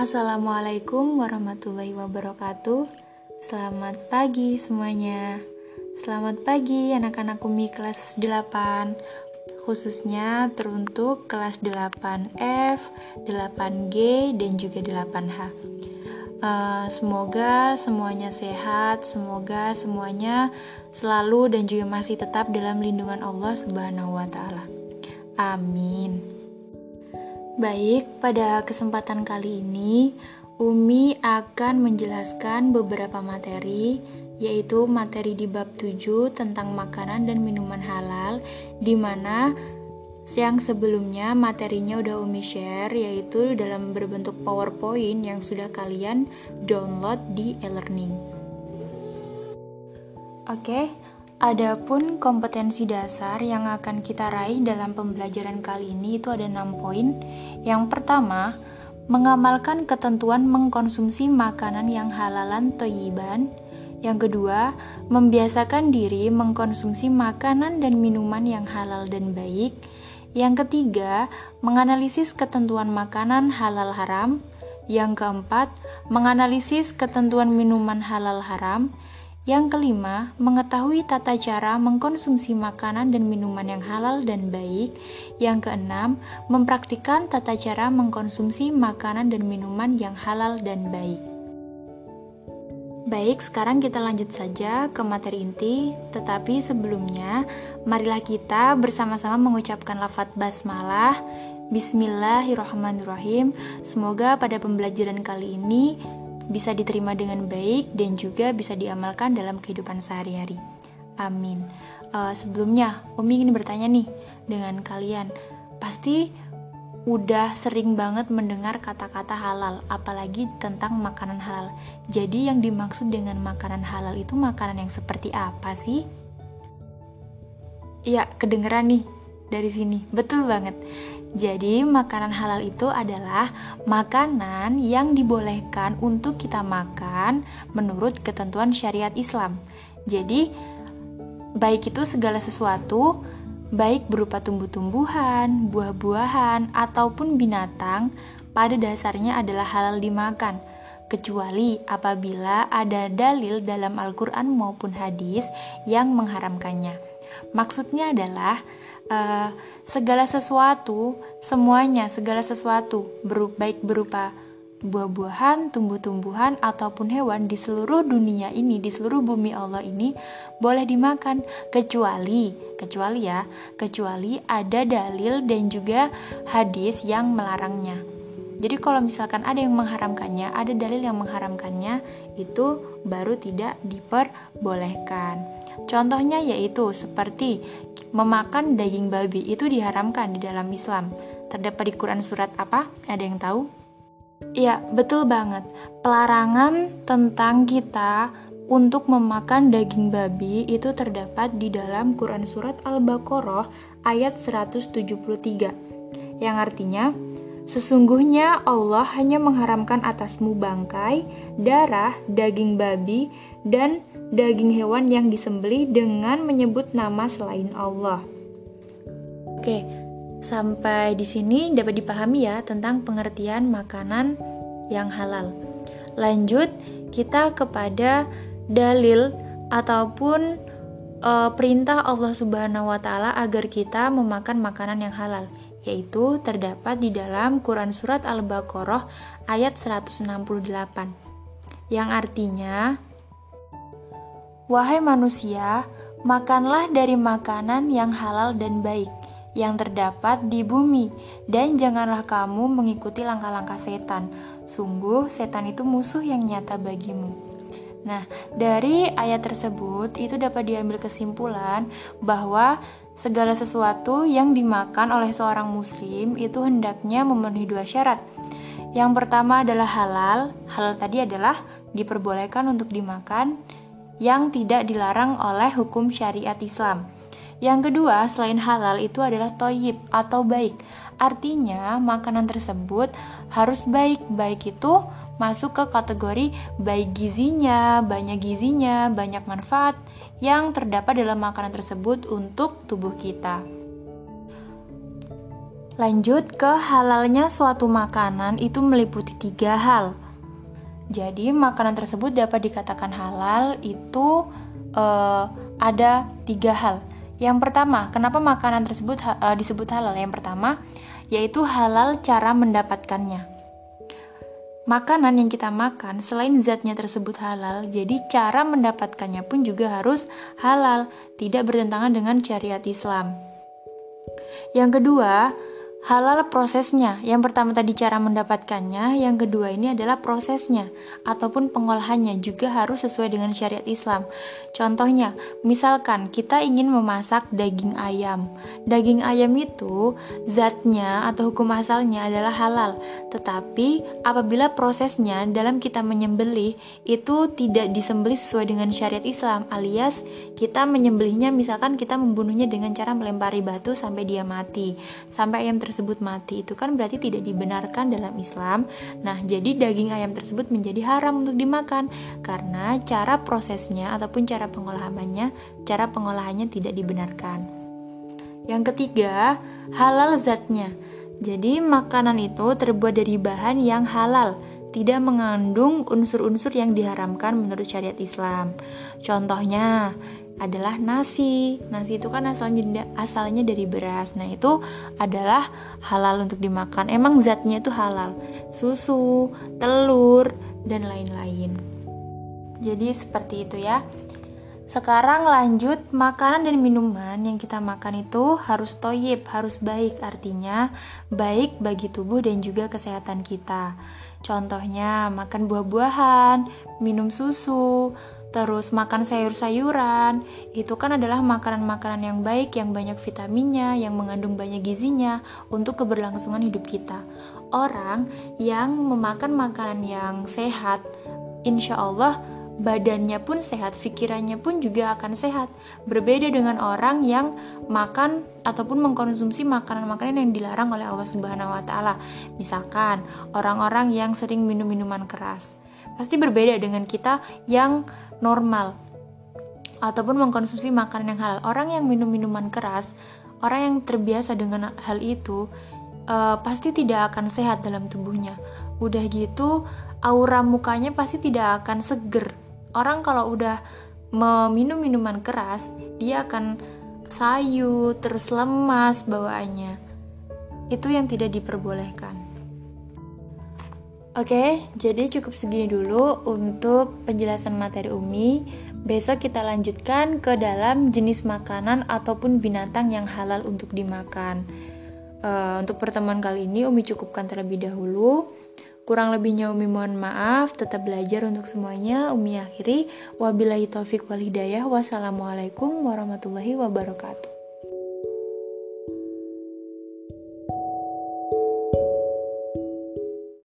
Assalamualaikum warahmatullahi wabarakatuh. Selamat pagi semuanya. Selamat pagi anak-anak Umi kelas 8 khususnya teruntuk kelas 8F, 8G, dan juga 8H. Uh, eh, semoga semuanya sehat, semoga semuanya selalu dan juga masih tetap dalam lindungan Allah Subhanahu wa Ta'ala. Amin. Baik, pada kesempatan kali ini Umi akan menjelaskan beberapa materi yaitu materi di bab 7 tentang makanan dan minuman halal di mana yang sebelumnya materinya udah Umi share yaitu dalam berbentuk PowerPoint yang sudah kalian download di e-learning. Oke, Adapun kompetensi dasar yang akan kita raih dalam pembelajaran kali ini itu ada 6 poin. Yang pertama, mengamalkan ketentuan mengkonsumsi makanan yang halalan toyiban. Yang kedua, membiasakan diri mengkonsumsi makanan dan minuman yang halal dan baik. Yang ketiga, menganalisis ketentuan makanan halal haram. Yang keempat, menganalisis ketentuan minuman halal haram. Yang kelima, mengetahui tata cara mengkonsumsi makanan dan minuman yang halal dan baik. Yang keenam, mempraktikkan tata cara mengkonsumsi makanan dan minuman yang halal dan baik. Baik, sekarang kita lanjut saja ke materi inti, tetapi sebelumnya marilah kita bersama-sama mengucapkan lafaz basmalah. Bismillahirrahmanirrahim. Semoga pada pembelajaran kali ini bisa diterima dengan baik dan juga bisa diamalkan dalam kehidupan sehari-hari. Amin. Uh, sebelumnya, Umi ingin bertanya nih dengan kalian, pasti udah sering banget mendengar kata-kata halal, apalagi tentang makanan halal. Jadi yang dimaksud dengan makanan halal itu makanan yang seperti apa sih? Iya, kedengeran nih dari sini. Betul banget. Jadi, makanan halal itu adalah makanan yang dibolehkan untuk kita makan menurut ketentuan syariat Islam. Jadi, baik itu segala sesuatu, baik berupa tumbuh-tumbuhan, buah-buahan, ataupun binatang, pada dasarnya adalah halal dimakan, kecuali apabila ada dalil dalam Al-Quran maupun hadis yang mengharamkannya. Maksudnya adalah uh, segala sesuatu, semuanya, segala sesuatu, berupa, baik berupa buah-buahan, tumbuh-tumbuhan, ataupun hewan di seluruh dunia ini, di seluruh bumi Allah ini, boleh dimakan, kecuali, kecuali ya, kecuali ada dalil dan juga hadis yang melarangnya. Jadi kalau misalkan ada yang mengharamkannya, ada dalil yang mengharamkannya, itu baru tidak diperbolehkan. Contohnya yaitu seperti memakan daging babi itu diharamkan di dalam Islam. Terdapat di Quran surat apa? Ada yang tahu? Iya, betul banget. Pelarangan tentang kita untuk memakan daging babi itu terdapat di dalam Quran surat Al-Baqarah ayat 173 yang artinya Sesungguhnya Allah hanya mengharamkan atasmu bangkai, darah, daging babi, dan daging hewan yang disembelih dengan menyebut nama selain Allah. Oke, sampai di sini dapat dipahami ya tentang pengertian makanan yang halal. Lanjut, kita kepada dalil ataupun e, perintah Allah Subhanahu wa taala agar kita memakan makanan yang halal, yaitu terdapat di dalam Quran surat Al-Baqarah ayat 168. Yang artinya Wahai manusia, makanlah dari makanan yang halal dan baik yang terdapat di bumi, dan janganlah kamu mengikuti langkah-langkah setan. Sungguh, setan itu musuh yang nyata bagimu. Nah, dari ayat tersebut itu dapat diambil kesimpulan bahwa segala sesuatu yang dimakan oleh seorang Muslim itu hendaknya memenuhi dua syarat. Yang pertama adalah halal, halal tadi adalah diperbolehkan untuk dimakan yang tidak dilarang oleh hukum syariat Islam. Yang kedua, selain halal itu adalah toyib atau baik. Artinya, makanan tersebut harus baik. Baik itu masuk ke kategori baik gizinya, banyak gizinya, banyak manfaat yang terdapat dalam makanan tersebut untuk tubuh kita. Lanjut ke halalnya suatu makanan itu meliputi tiga hal. Jadi makanan tersebut dapat dikatakan halal itu uh, ada tiga hal. Yang pertama, kenapa makanan tersebut uh, disebut halal? Yang pertama, yaitu halal cara mendapatkannya. Makanan yang kita makan selain zatnya tersebut halal, jadi cara mendapatkannya pun juga harus halal, tidak bertentangan dengan syariat Islam. Yang kedua, halal prosesnya. Yang pertama tadi cara mendapatkannya, yang kedua ini adalah prosesnya ataupun pengolahannya juga harus sesuai dengan syariat Islam. Contohnya, misalkan kita ingin memasak daging ayam. Daging ayam itu zatnya atau hukum asalnya adalah halal, tetapi apabila prosesnya dalam kita menyembelih itu tidak disembelih sesuai dengan syariat Islam, alias kita menyembelihnya misalkan kita membunuhnya dengan cara melempari batu sampai dia mati, sampai ayam tersebut mati itu kan berarti tidak dibenarkan dalam Islam. Nah, jadi daging ayam tersebut menjadi haram untuk dimakan karena cara prosesnya ataupun cara pengolahannya, cara pengolahannya tidak dibenarkan. Yang ketiga, halal zatnya. Jadi makanan itu terbuat dari bahan yang halal, tidak mengandung unsur-unsur yang diharamkan menurut syariat Islam. Contohnya, adalah nasi. Nasi itu kan asalnya asalnya dari beras. Nah, itu adalah halal untuk dimakan. Emang zatnya itu halal. Susu, telur, dan lain-lain. Jadi seperti itu ya. Sekarang lanjut makanan dan minuman yang kita makan itu harus toyib, harus baik artinya baik bagi tubuh dan juga kesehatan kita. Contohnya makan buah-buahan, minum susu, terus makan sayur-sayuran, itu kan adalah makanan-makanan yang baik, yang banyak vitaminnya, yang mengandung banyak gizinya untuk keberlangsungan hidup kita. Orang yang memakan makanan yang sehat, insya Allah badannya pun sehat, pikirannya pun juga akan sehat. Berbeda dengan orang yang makan ataupun mengkonsumsi makanan-makanan yang dilarang oleh Allah Subhanahu wa taala. Misalkan orang-orang yang sering minum minuman keras. Pasti berbeda dengan kita yang normal ataupun mengkonsumsi makanan yang halal. Orang yang minum minuman keras, orang yang terbiasa dengan hal itu uh, pasti tidak akan sehat dalam tubuhnya. Udah gitu, aura mukanya pasti tidak akan seger. Orang kalau udah meminum minuman keras, dia akan sayu, terus lemas bawaannya. Itu yang tidak diperbolehkan. Oke, jadi cukup segini dulu untuk penjelasan materi Umi. Besok kita lanjutkan ke dalam jenis makanan ataupun binatang yang halal untuk dimakan. Uh, untuk pertemuan kali ini Umi cukupkan terlebih dahulu. Kurang lebihnya Umi mohon maaf, tetap belajar untuk semuanya. Umi akhiri, wabillahi taufik wal hidayah. Wassalamualaikum warahmatullahi wabarakatuh.